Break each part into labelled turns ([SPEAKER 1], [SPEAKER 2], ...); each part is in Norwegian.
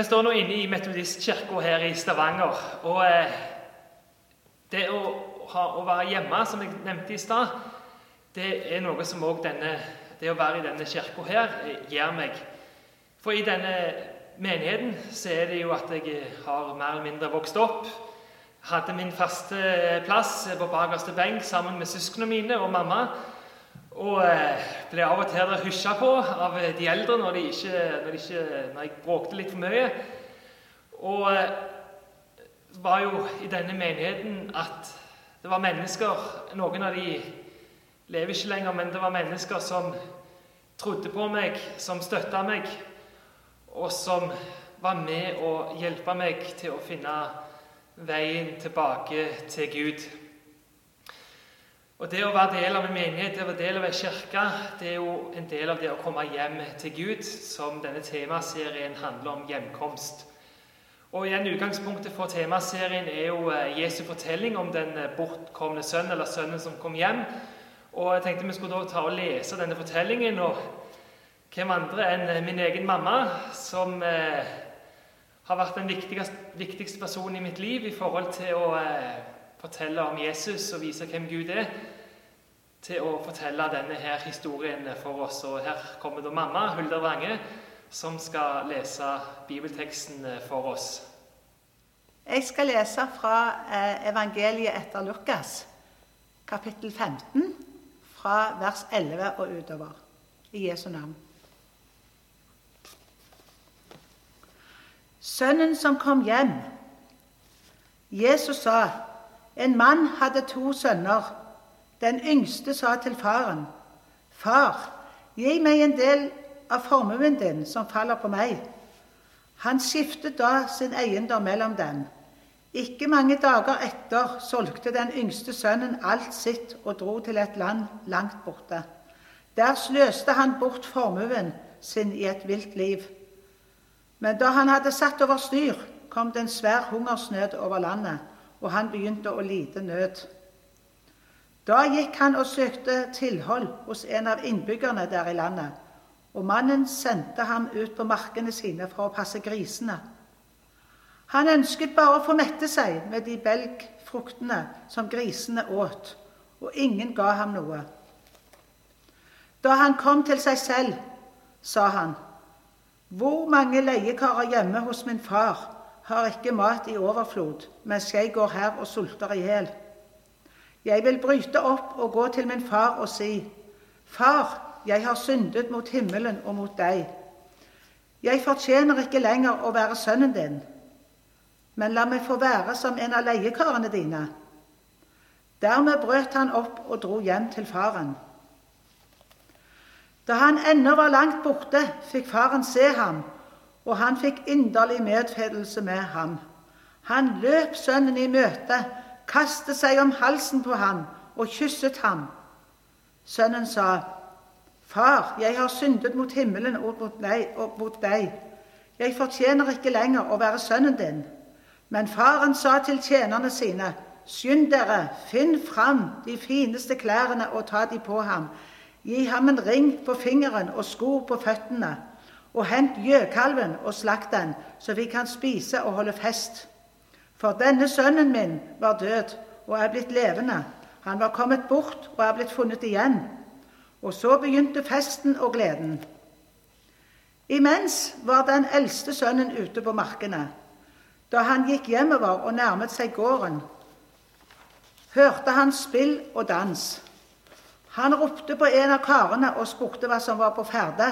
[SPEAKER 1] Vi står nå inne i Metodistkirka her i Stavanger. og eh, Det å, ha, å, være hjemme, som jeg nevnte i stad, det er noe som òg Det å være i denne kirka her eh, gjør meg. For i denne menigheten så er det jo at jeg har mer eller mindre vokst opp. Hadde min faste plass på bakerste benk sammen med søsknene mine og mamma. Og eh, ble av og til hysja på av de eldre når, de ikke, når, de ikke, når jeg bråkte litt for mye. Og eh, det var jo i denne menigheten at det var mennesker Noen av de lever ikke lenger, men det var mennesker som trodde på meg, som støtta meg, og som var med å hjelpe meg til å finne veien tilbake til Gud. Og Det å være del av en menighet, det å være del av en kirke, det er jo en del av det å komme hjem til Gud, som denne temaserien handler om hjemkomst. Og igjen, Utgangspunktet for temaserien er jo eh, Jesu fortelling om den eh, bortkomne sønn, eller sønnen som kom hjem. Og Jeg tenkte vi skulle da ta og lese denne fortellingen. og Hvem andre enn eh, min egen mamma, som eh, har vært den viktigste, viktigste, personen i mitt liv i forhold til å eh, fortelle om Jesus og vise hvem Gud er, til å fortelle denne her historien for oss. Og Her kommer da mamma, Hulda Wrange, som skal lese bibelteksten for oss.
[SPEAKER 2] Jeg skal lese fra eh, evangeliet etter Lukas, kapittel 15, fra vers 11 og utover, i Jesu navn. Sønnen som kom hjem. Jesus sa en mann hadde to sønner. Den yngste sa til faren, 'Far, gi meg en del av formuen din som faller på meg.' Han skiftet da sin eiendom mellom dem. Ikke mange dager etter solgte den yngste sønnen alt sitt og dro til et land langt borte. Der sløste han bort formuen sin i et vilt liv. Men da han hadde satt over styr, kom det en svær hungersnød over landet, og han begynte å lide nød. Da gikk han og søkte tilhold hos en av innbyggerne der i landet, og mannen sendte ham ut på markene sine for å passe grisene. Han ønsket bare å få mette seg med de belgfruktene som grisene åt, og ingen ga ham noe. Da han kom til seg selv, sa han, Hvor mange leiekarer hjemme hos min far har ikke mat i overflod, mens jeg går her og sulter i hjel. Jeg vil bryte opp og gå til min far og si, Far, jeg har syndet mot himmelen og mot deg. Jeg fortjener ikke lenger å være sønnen din, men la meg få være som en av leiekarene dine. Dermed brøt han opp og dro hjem til faren. Da han ennå var langt borte, fikk faren se ham og han fikk inderlig medfølelse med ham. Han løp sønnen i møte, kastet seg om halsen på ham og kysset ham. Sønnen sa, 'Far, jeg har syndet mot himmelen og mot deg. Og mot deg. Jeg fortjener ikke lenger å være sønnen din.' Men faren sa til tjenerne sine, 'Skynd dere, finn fram de fineste klærne og ta de på ham.' Gi ham en ring på fingeren og sko på føttene og hent gjøkalven og slakt den, så vi kan spise og holde fest. For denne sønnen min var død og er blitt levende. Han var kommet bort og er blitt funnet igjen. Og så begynte festen og gleden. Imens var den eldste sønnen ute på markene. Da han gikk hjemover og nærmet seg gården, hørte han spill og dans. Han ropte på en av karene og spurte hva som var på ferde.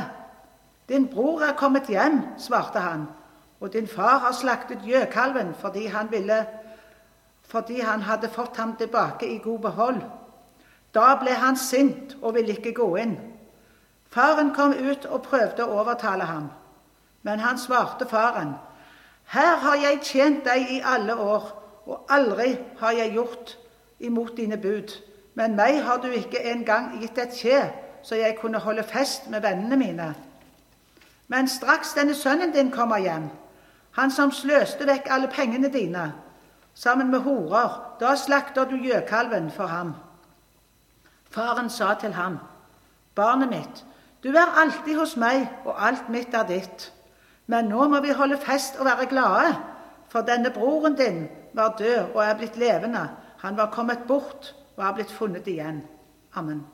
[SPEAKER 2] Din bror er kommet hjem, svarte han, og din far har slaktet gjøkalven fordi han, ville, fordi han hadde fått ham tilbake i god behold. Da ble han sint og ville ikke gå inn. Faren kom ut og prøvde å overtale ham, men han svarte faren, Her har jeg tjent deg i alle år, og aldri har jeg gjort imot dine bud. Men meg har du ikke engang gitt et kje, så jeg kunne holde fest med vennene mine. Men straks denne sønnen din kommer hjem, han som sløste vekk alle pengene dine, sammen med horer, da slakter du gjøkalven for ham. Faren sa til ham, Barnet mitt, du er alltid hos meg, og alt mitt er ditt. Men nå må vi holde fest og være glade, for denne broren din var død og er blitt levende. Han var kommet bort og er blitt funnet igjen. Amen.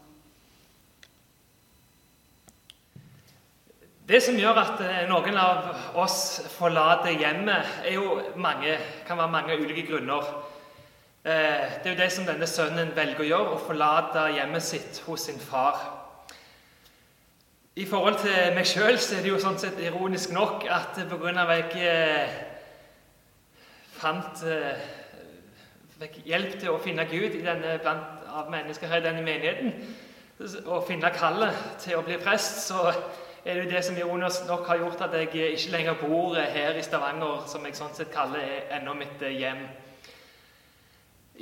[SPEAKER 1] Det som gjør at eh, noen av oss forlater hjemmet, er jo mange, kan være mange ulike grunner. Eh, det er jo det som denne sønnen velger å gjøre, å forlate hjemmet sitt hos sin far. I forhold til meg sjøl er det jo sånn sett ironisk nok at pga. at jeg eh, fant fikk hjelp til å finne Gud denne, blant av mennesker her i denne menigheten, og finne kallet til å bli prest, så er det jo det som Jonas nok har gjort at jeg ikke lenger bor her i Stavanger, som jeg sånn sett kaller er ennå mitt eh, hjem.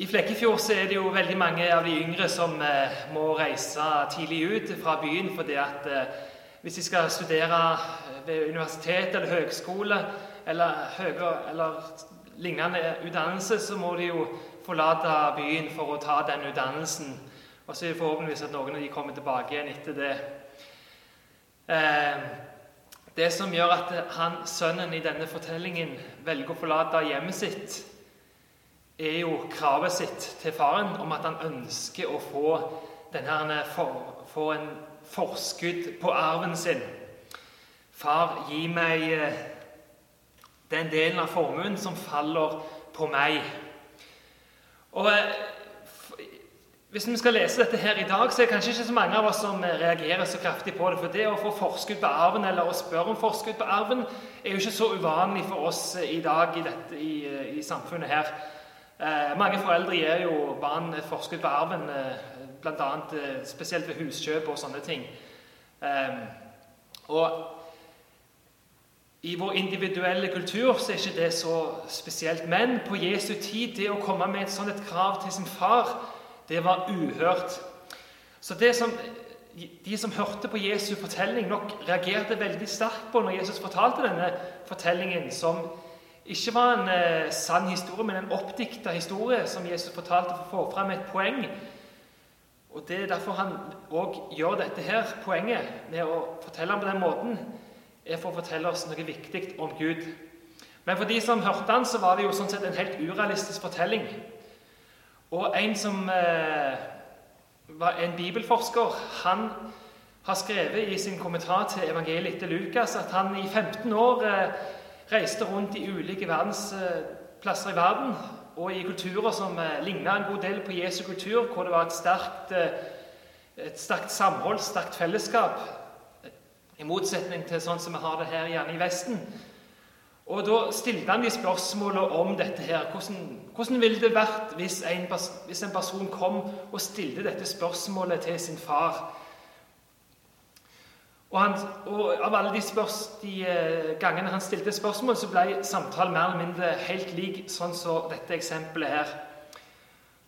[SPEAKER 1] I Flekkefjord så er det jo veldig mange av de yngre som eh, må reise tidlig ut fra byen fordi at eh, hvis de skal studere ved universitet eller høgskole eller, høyere, eller lignende utdannelse, så må de jo forlate byen for å ta den utdannelsen. Og så er det forhåpentligvis at noen av de kommer tilbake igjen etter det. Eh, det som gjør at han, sønnen i denne fortellingen velger å forlate hjemmet sitt, er jo kravet sitt til faren om at han ønsker å få, denne, få en forskudd på arven sin. Far, gi meg eh, den delen av formuen som faller på meg. Og eh, hvis vi skal lese dette her i dag, så er det kanskje ikke så mange av oss som reagerer så kraftig på det. For det å få forskudd på arven, eller å spørre om forskudd på arven, er jo ikke så uvanlig for oss i dag i, dette, i, i samfunnet her. Eh, mange foreldre gir jo barn forskudd på arven, eh, bl.a. Eh, spesielt ved huskjøp og sånne ting. Eh, og i vår individuelle kultur så er ikke det så spesielt. Men på Jesu tid, det å komme med et sånt et krav til sin far det var uhørt. Så det som, De som hørte på Jesu fortelling, nok reagerte veldig sterkt på når Jesus fortalte denne fortellingen, som ikke var en eh, sann historie, men en oppdikta historie som Jesus fortalte for å få fram et poeng. Og Det er derfor han òg gjør dette her, poenget med å fortelle ham på den måten, er for å fortelle oss noe viktig om Gud. Men for de som hørte han, så var det jo sånn sett en helt urealistisk fortelling. Og en som eh, var en bibelforsker, han har skrevet i sin kommentar til evangeliet etter Lukas at han i 15 år eh, reiste rundt i ulike verdensplasser i verden og i kulturer som eh, ligna en god del på Jesu kultur, hvor det var et sterkt, et sterkt samhold, sterkt fellesskap, i motsetning til sånn som vi har det her gjerne i Vesten. Og Da stilte han de spørsmålet om dette her. Hvordan, hvordan ville det vært hvis en, hvis en, person kom og stilte dette spørsmålet til sin far? Og, han, og Av alle de, spørs, de uh, gangene han stilte spørsmål, så ble samtalen mer eller mindre helt lik sånn som så dette eksempelet her.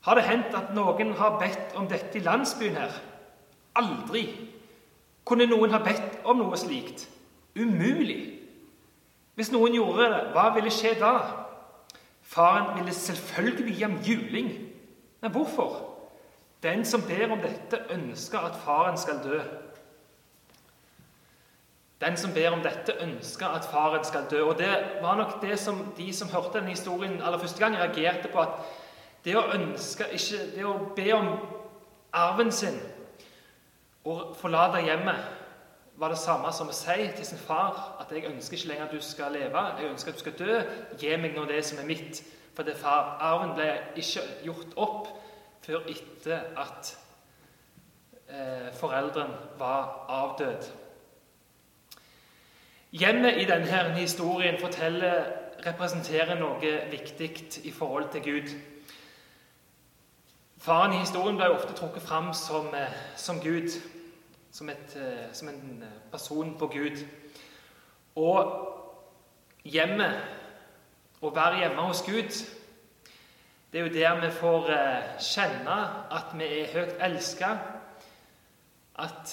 [SPEAKER 1] Har det hendt at noen har bedt om dette i landsbyen her? Aldri. Kunne noen ha bedt om noe slikt? Umulig. Hvis noen gjorde det, hva ville skje da? Faren ville selvfølgelig gi ham juling. Men hvorfor? Den som ber om dette, ønsker at faren skal dø. Den som ber om dette, ønsker at faren skal dø. Og Det var nok det som de som hørte denne historien aller første gang, reagerte på. At det å ønske, ikke, det å be om arven sin og forlate hjemmet var det samme som å si til sin far at 'jeg ønsker ikke lenger at du skal leve, jeg ønsker at du skal dø. Gi meg nå det som er mitt.' For det far, arven ble ikke gjort opp før etter at eh, foreldren var avdød. Hjemmet i denne historien forteller, representerer noe viktig i forhold til Gud. Faren i historien ble ofte trukket fram som, eh, som Gud som, et, eh, som en eh, person på Gud. Og hjemmet, å være hjemme hos Gud, det er jo der vi får eh, kjenne at vi er høyt elska. At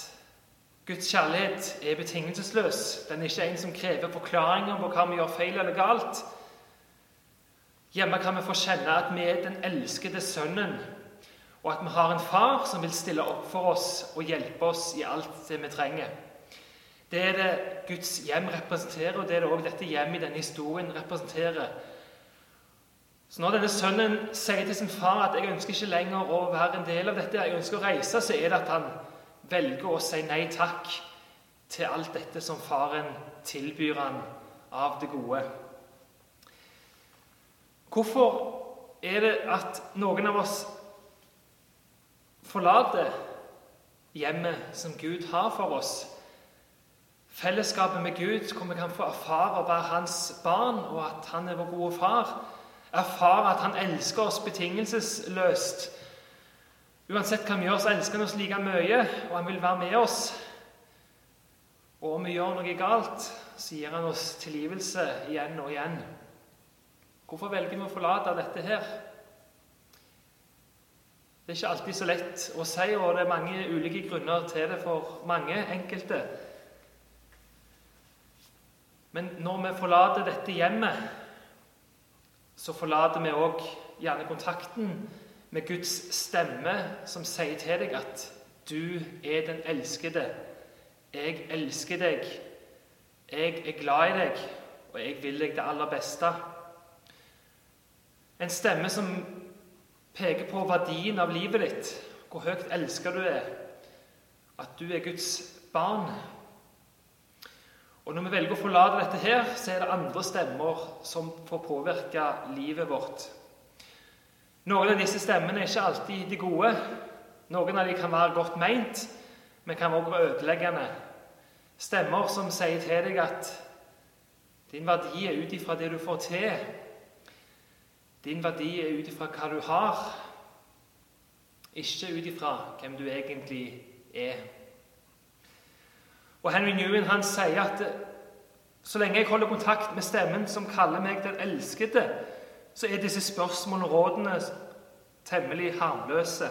[SPEAKER 1] Guds kjærlighet er betingelsesløs. Den er ikke en som krever forklaringer på hva vi gjør feil eller galt. Hjemme kan vi få kjenne at vi er den elskede sønnen og at vi har en far som vil stille opp for oss og hjelpe oss i alt det vi trenger. Det er det Guds hjem representerer, og det er det også dette hjemmet i denne historien representerer. Så når denne sønnen sier til sin far at 'jeg ønsker ikke lenger å være en del av dette', 'jeg ønsker å reise', så er det at han velger å si nei takk til alt dette som faren tilbyr han av det gode. Hvorfor er det at noen av oss forlater hjemmet som Gud har for oss? Fellesskapet med Gud, hvor vi kan få erfare å være hans barn, og at han er vår gode far. Erfare at han elsker oss betingelsesløst. Uansett hva vi gjør, så elsker han oss like mye, og han vil være med oss. Og om vi gjør noe galt, så gir han oss tilgivelse igjen og igjen. Hvorfor velger vi å forlate dette her? Det er ikke alltid så lett å si, og det er mange ulike grunner til det for mange enkelte. Men når vi forlater dette hjemmet, så forlater vi òg gjerne kontakten med Guds stemme, som sier til deg at du er den elskede. Jeg elsker deg. Jeg er glad i deg, og jeg vil deg det aller beste. En stemme som peker på verdien av livet ditt, hvor høyt elsker du er, at du er Guds barn. Og Når vi velger å forlate dette her, så er det andre stemmer som får påvirke livet vårt. Noen av disse stemmene er ikke alltid de gode. Noen av dem kan være godt meint, men kan også være ødeleggende. Stemmer som sier til deg at din verdi er ut ifra det du får til. Din verdi er ut ifra hva du har, ikke ut ifra hvem du egentlig er. Og Henry Newen han sier at så lenge jeg holder kontakt med stemmen som kaller meg den elskede, så er disse spørsmålene og rådene temmelig harmløse.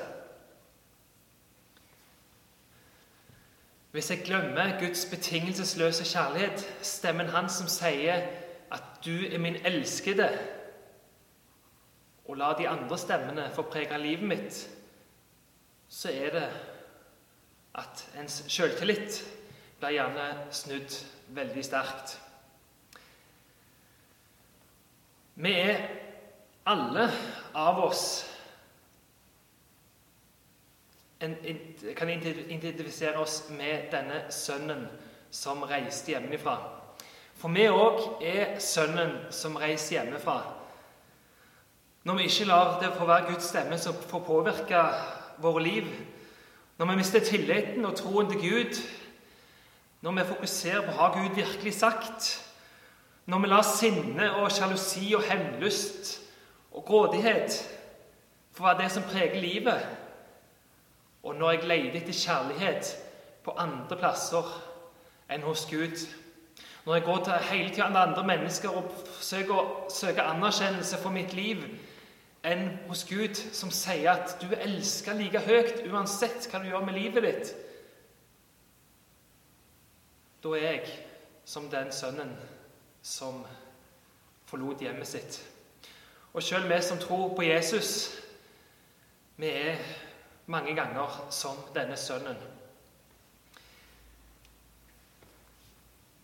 [SPEAKER 1] Hvis jeg glemmer Guds betingelsesløse kjærlighet, stemmen hans som sier at 'du er min elskede', og la de andre stemmene få prege livet mitt, så er det at ens sjøltillit blir gjerne snudd veldig sterkt. Vi er alle av oss en, kan identifisere oss med denne sønnen som reiste hjemmefra. For vi òg er sønnen som reiser hjemmefra. Når vi ikke lar det få være Guds stemme som får påvirke våre liv, når vi mister tilliten og troen til Gud når vi fokuserer på hva Gud virkelig sagt, når vi lar sinne og sjalusi og hevnlyst og grådighet få være det som preger livet, og når jeg leter etter kjærlighet på andre plasser enn hos Gud, når jeg går til hele tida andre mennesker og forsøker å søke anerkjennelse for mitt liv enn hos Gud, som sier at du er elska like høyt uansett hva du gjør med livet ditt, da er jeg som den sønnen som forlot hjemmet sitt. Og sjøl vi som tror på Jesus, vi er mange ganger som denne sønnen.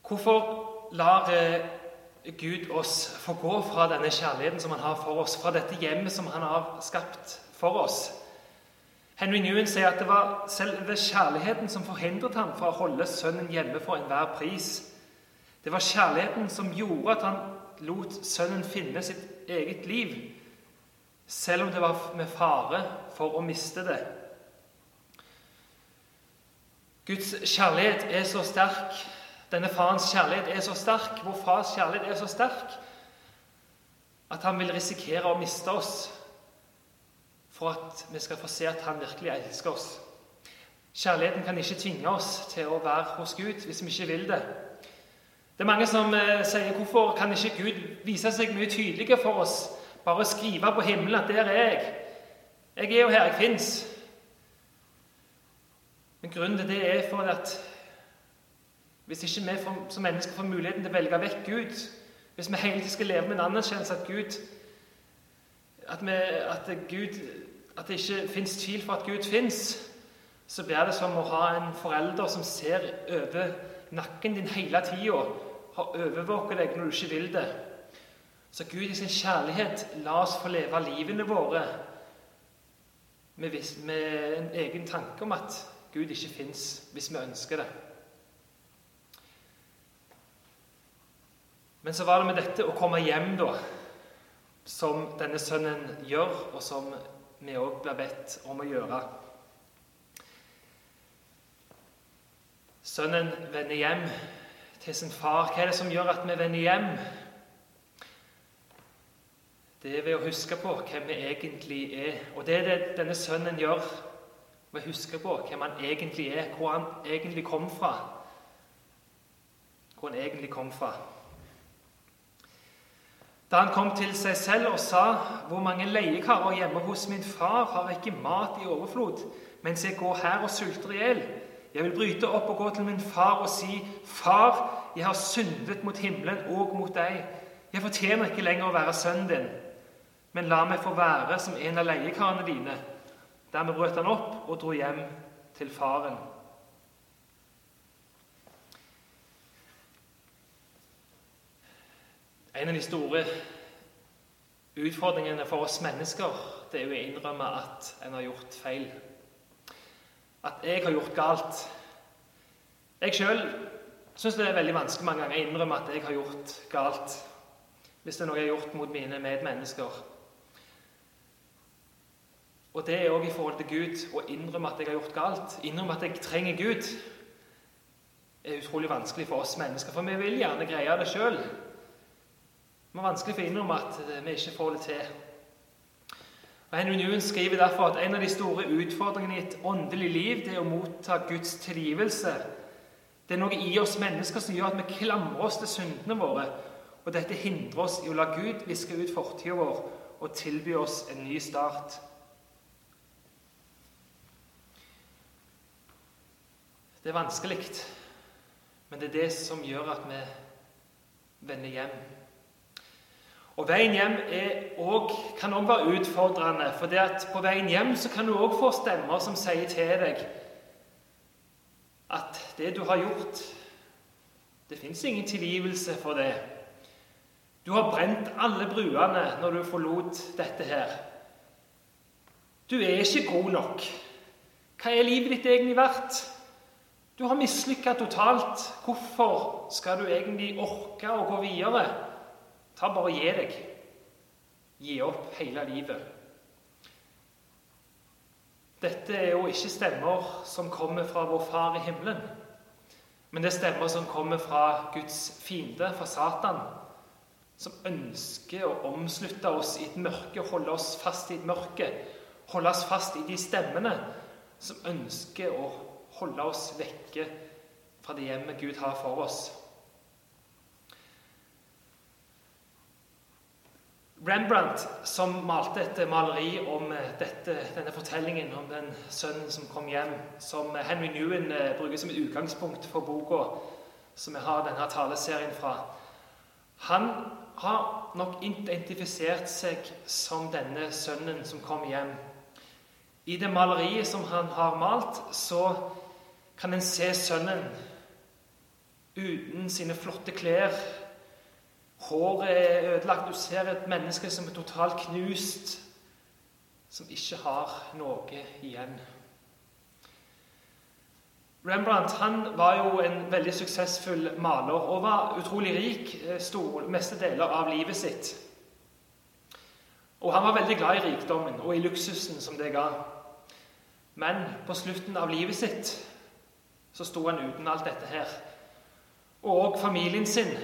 [SPEAKER 1] Hvorfor lar eh, Gud oss få gå fra denne kjærligheten som han har for oss, fra dette hjemmet som han har skapt for oss? Henry Newen sier at det var selve kjærligheten som forhindret ham fra å holde sønnen hjemme for enhver pris. Det var kjærligheten som gjorde at han lot sønnen finne sitt eget liv, selv om det var med fare for å miste det. Guds kjærlighet er så sterk, denne farens kjærlighet er så sterk, vår fars kjærlighet er så sterk, at han vil risikere å miste oss for at vi skal få se at han virkelig elsker oss. Kjærligheten kan ikke tvinge oss til å være hos Gud hvis vi ikke vil det. Det er mange som eh, sier hvorfor kan ikke Gud vise seg mye tydeligere for oss? Bare skrive på himmelen at 'der er jeg'. Jeg er jo her, jeg fins. Men grunnen til det er for at hvis ikke vi som mennesker får muligheten til å velge vekk Gud, hvis vi hele tiden skal leve med en anerkjennelse at Gud at, vi, at Gud at det ikke fins tvil for at Gud fins, så blir det som å ha en forelder som ser over nakken din hele tida, har overvåket deg når du ikke vil det. Så Gud i sin kjærlighet la oss få leve livene våre med, med en egen tanke om at Gud ikke fins, hvis vi ønsker det. Men så var det med dette å komme hjem, da, som denne sønnen gjør, og som vi òg blir bedt om å gjøre. Sønnen vender hjem til sin far. Hva er det som gjør at vi vender hjem? Det er ved å huske på hvem vi egentlig er. Og det er det denne sønnen gjør ved å huske på hvem han egentlig er, hvor han egentlig kom fra. Hvor han egentlig kom fra. Da han kom til seg selv og sa, 'Hvor mange leiekarer hjemme hos min far har ikke mat i overflod,' 'mens jeg går her og sulter i hjel.' 'Jeg vil bryte opp og gå til min far og si:" 'Far, jeg har syndet mot himmelen og mot deg.' 'Jeg fortjener ikke lenger å være sønnen din.' 'Men la meg få være som en av leiekarene dine.' Dermed brøt han opp og dro hjem til faren. En av de store utfordringene for oss mennesker det er jo å innrømme at en har gjort feil. At jeg har gjort galt. Jeg sjøl syns det er veldig vanskelig mange ganger å innrømme at jeg har gjort galt. Hvis det er noe jeg har gjort mot mine medmennesker. Og det er òg i forhold til Gud å innrømme at jeg har gjort galt. Innrømme at jeg trenger Gud. Det er utrolig vanskelig for oss mennesker, for vi vil gjerne greie det sjøl. Det er vanskelig for å innrømme at eh, vi ikke får det til. Og Henry Newen skriver derfor at en av de store utfordringene i et åndelig liv det er å motta Guds tilgivelse. Det er noe i oss mennesker som gjør at vi klamrer oss til syndene våre. Og dette hindrer oss i å la Gud viske ut fortida vår og tilby oss en ny start. Det er vanskelig, men det er det som gjør at vi vender hjem. Og Veien hjem også, kan òg være utfordrende. For på veien hjem kan du òg få stemmer som sier til deg at det du har gjort Det fins ingen tilgivelse for det. Du har brent alle bruene når du forlot dette her. Du er ikke god nok. Hva er livet ditt egentlig verdt? Du har mislykka totalt. Hvorfor skal du egentlig orke å gå videre? Ta bare og gi deg. Gi opp hele livet. Dette er jo ikke stemmer som kommer fra vår Far i himmelen, men det er stemmer som kommer fra Guds fiende, fra Satan, som ønsker å omslutte oss i et mørke, holde oss fast i et mørke, holde oss fast i de stemmene som ønsker å holde oss vekke fra det hjemmet Gud har for oss. Rembrandt, som malte et maleri om eh, dette, denne fortellingen om den sønnen som kom hjem, som Henry Newen eh, bruker som et utgangspunkt for boka som vi har denne taleserien fra Han har nok identifisert seg som denne sønnen som kom hjem. I det maleriet som han har malt, så kan en se sønnen uten sine flotte klær Håret er ødelagt. Du ser et menneske som er totalt knust, som ikke har noe igjen. Rembrandt han var jo en veldig suksessfull maler og var utrolig rik eh, stor, meste deler av livet sitt. Og han var veldig glad i rikdommen og i luksusen som det ga. Men på slutten av livet sitt så sto han uten alt dette her. Og familien sin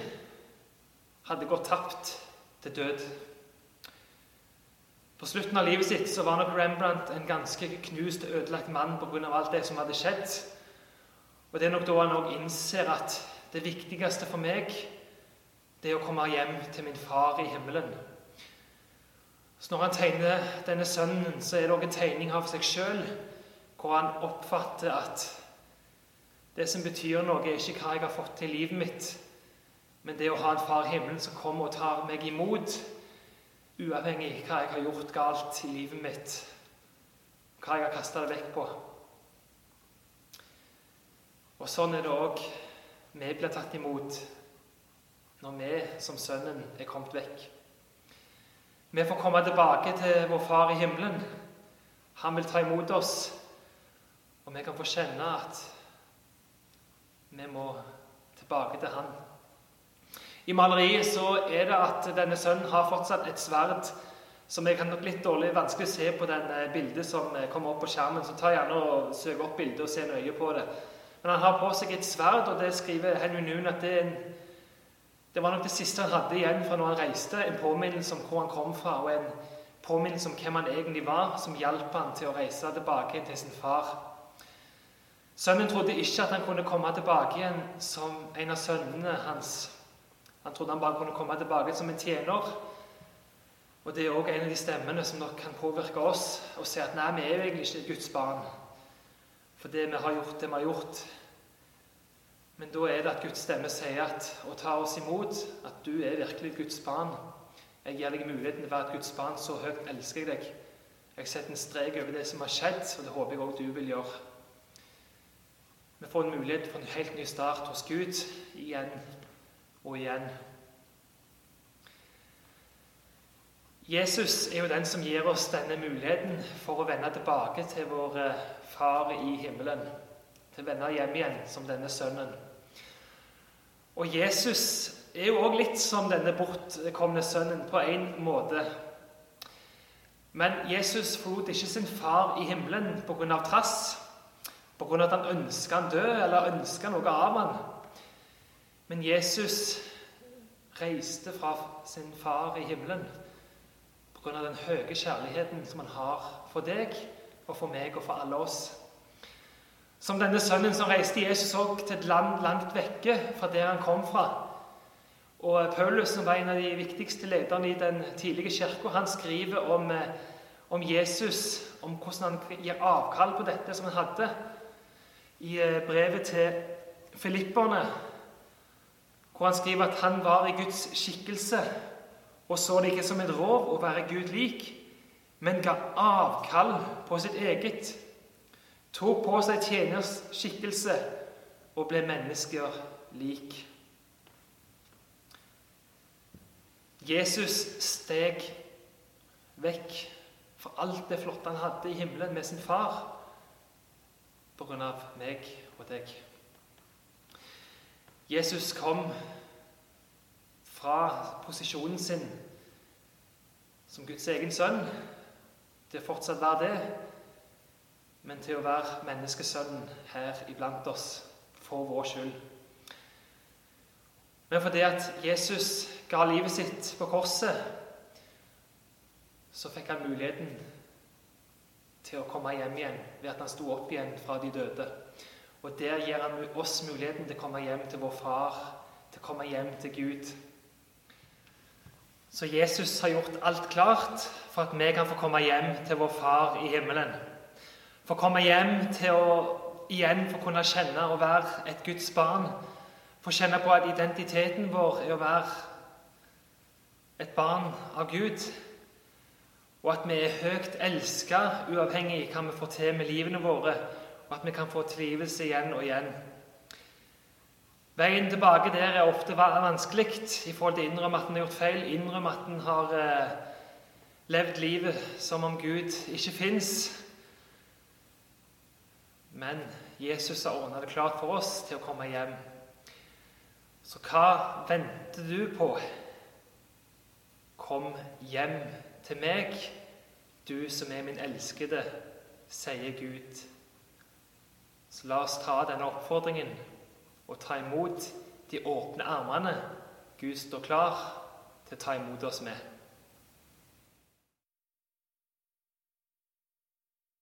[SPEAKER 1] hadde gått tapt til død. På slutten av livet sitt så var nok Rembrandt en ganske knust og ødelagt mann pga. alt det som hadde skjedd. Og Det er nok da han òg innser at det viktigste for meg det er å komme hjem til min far i himmelen. Så Når han tegner denne sønnen, så er det òg en tegning av seg sjøl, hvor han oppfatter at det som betyr noe, er ikke hva jeg har fått til i livet mitt, men det å ha en far i himmelen som kommer og tar meg imot, uavhengig av hva jeg har gjort galt i livet mitt, hva jeg har kasta det vekk på. Og sånn er det òg vi blir tatt imot når vi som Sønnen er kommet vekk. Vi får komme tilbake til vår Far i himmelen. Han vil ta imot oss, og vi kan få kjenne at vi må tilbake til Han. I maleriet så er det at denne sønnen har fortsatt et sverd som jeg kan nok litt dårlig vanskelig se på den eh, bildet som eh, kommer opp på skjermen. Så ta gjerne og søk opp bildet og se nøye på det. Men han har på seg et sverd, og det skriver Henry Noon at det, en, det, var nok det siste han hadde igjen fra når han reiste. En påminnelse om hvor han kom fra, og en påminnelse om hvem han egentlig var, som hjalp han til å reise tilbake til sin far. Sønnen trodde ikke at han kunne komme tilbake igjen som en av sønnene hans. Han trodde han bare kunne komme tilbake som en tjener. Og Det er òg en av de stemmene som nok kan påvirke oss og si at nei, vi er jo egentlig ikke Guds barn. For det vi har gjort, det vi har gjort. Men da er det at Guds stemme sier at, og tar oss imot at du er virkelig Guds barn. Jeg gir deg muligheten til å være et Guds barn. Så høyt elsker jeg deg. Jeg setter en strek over det som har skjedd, og det håper jeg òg du vil gjøre. Vi får en mulighet for en helt ny start hos Gud igjen og igjen. Jesus er jo den som gir oss denne muligheten for å vende tilbake til vår eh, Far i himmelen. Til å vende hjem igjen som denne sønnen. Og Jesus er jo òg litt som denne bortkomne sønnen på en måte. Men Jesus forlot ikke sin far i himmelen pga. trass, pga. at han ønska han død eller ønska noe av han. Men Jesus reiste fra sin far i himmelen pga. den høye kjærligheten som han har for deg og for meg og for alle oss. Som denne sønnen som reiste Jesus òg til et land langt vekke fra der han kom fra. Og Paulus, som var en av de viktigste lederne i den tidlige kirka, han skriver om, om, Jesus, om hvordan han gir avkall på dette som han hadde, i brevet til filipperne, hvor han skriver at han var i Guds skikkelse og så det ikke som et rov å være Gud lik, men ga avkall på sitt eget, tok på seg tjeners skikkelse og ble mennesker lik. Jesus steg vekk fra alt det flotte han hadde i himmelen med sin far, på grunn av meg og deg. Jesus kom fra posisjonen sin som Guds egen sønn til å fortsatt være det, men til å være menneskesønnen her iblant oss for vår skyld. Men fordi at Jesus ga livet sitt på korset, så fikk han muligheten til å komme hjem igjen ved at han sto opp igjen fra de døde. Og der gir han oss muligheten til å komme hjem til vår far, til å komme hjem til Gud. Så Jesus har gjort alt klart for at vi kan få komme hjem til vår Far i himmelen. Få komme hjem til å igjen få kunne kjenne å være et Guds barn. Få kjenne på at identiteten vår er å være et barn av Gud. Og at vi er høyt elska, uavhengig av hva vi får til med livene våre. Og at vi kan få tilgivelse igjen og igjen. Veien tilbake der er ofte vanskelig i forhold til å innrømme at en har gjort feil, innrømme at en har eh, levd livet som om Gud ikke fins. Men Jesus har ordna det klart for oss til å komme hjem. Så hva venter du på? Kom hjem til meg, du som er min elskede, sier Gud. Så la oss ta denne oppfordringen og ta imot de åpne armene Gud står klar til å ta imot oss med.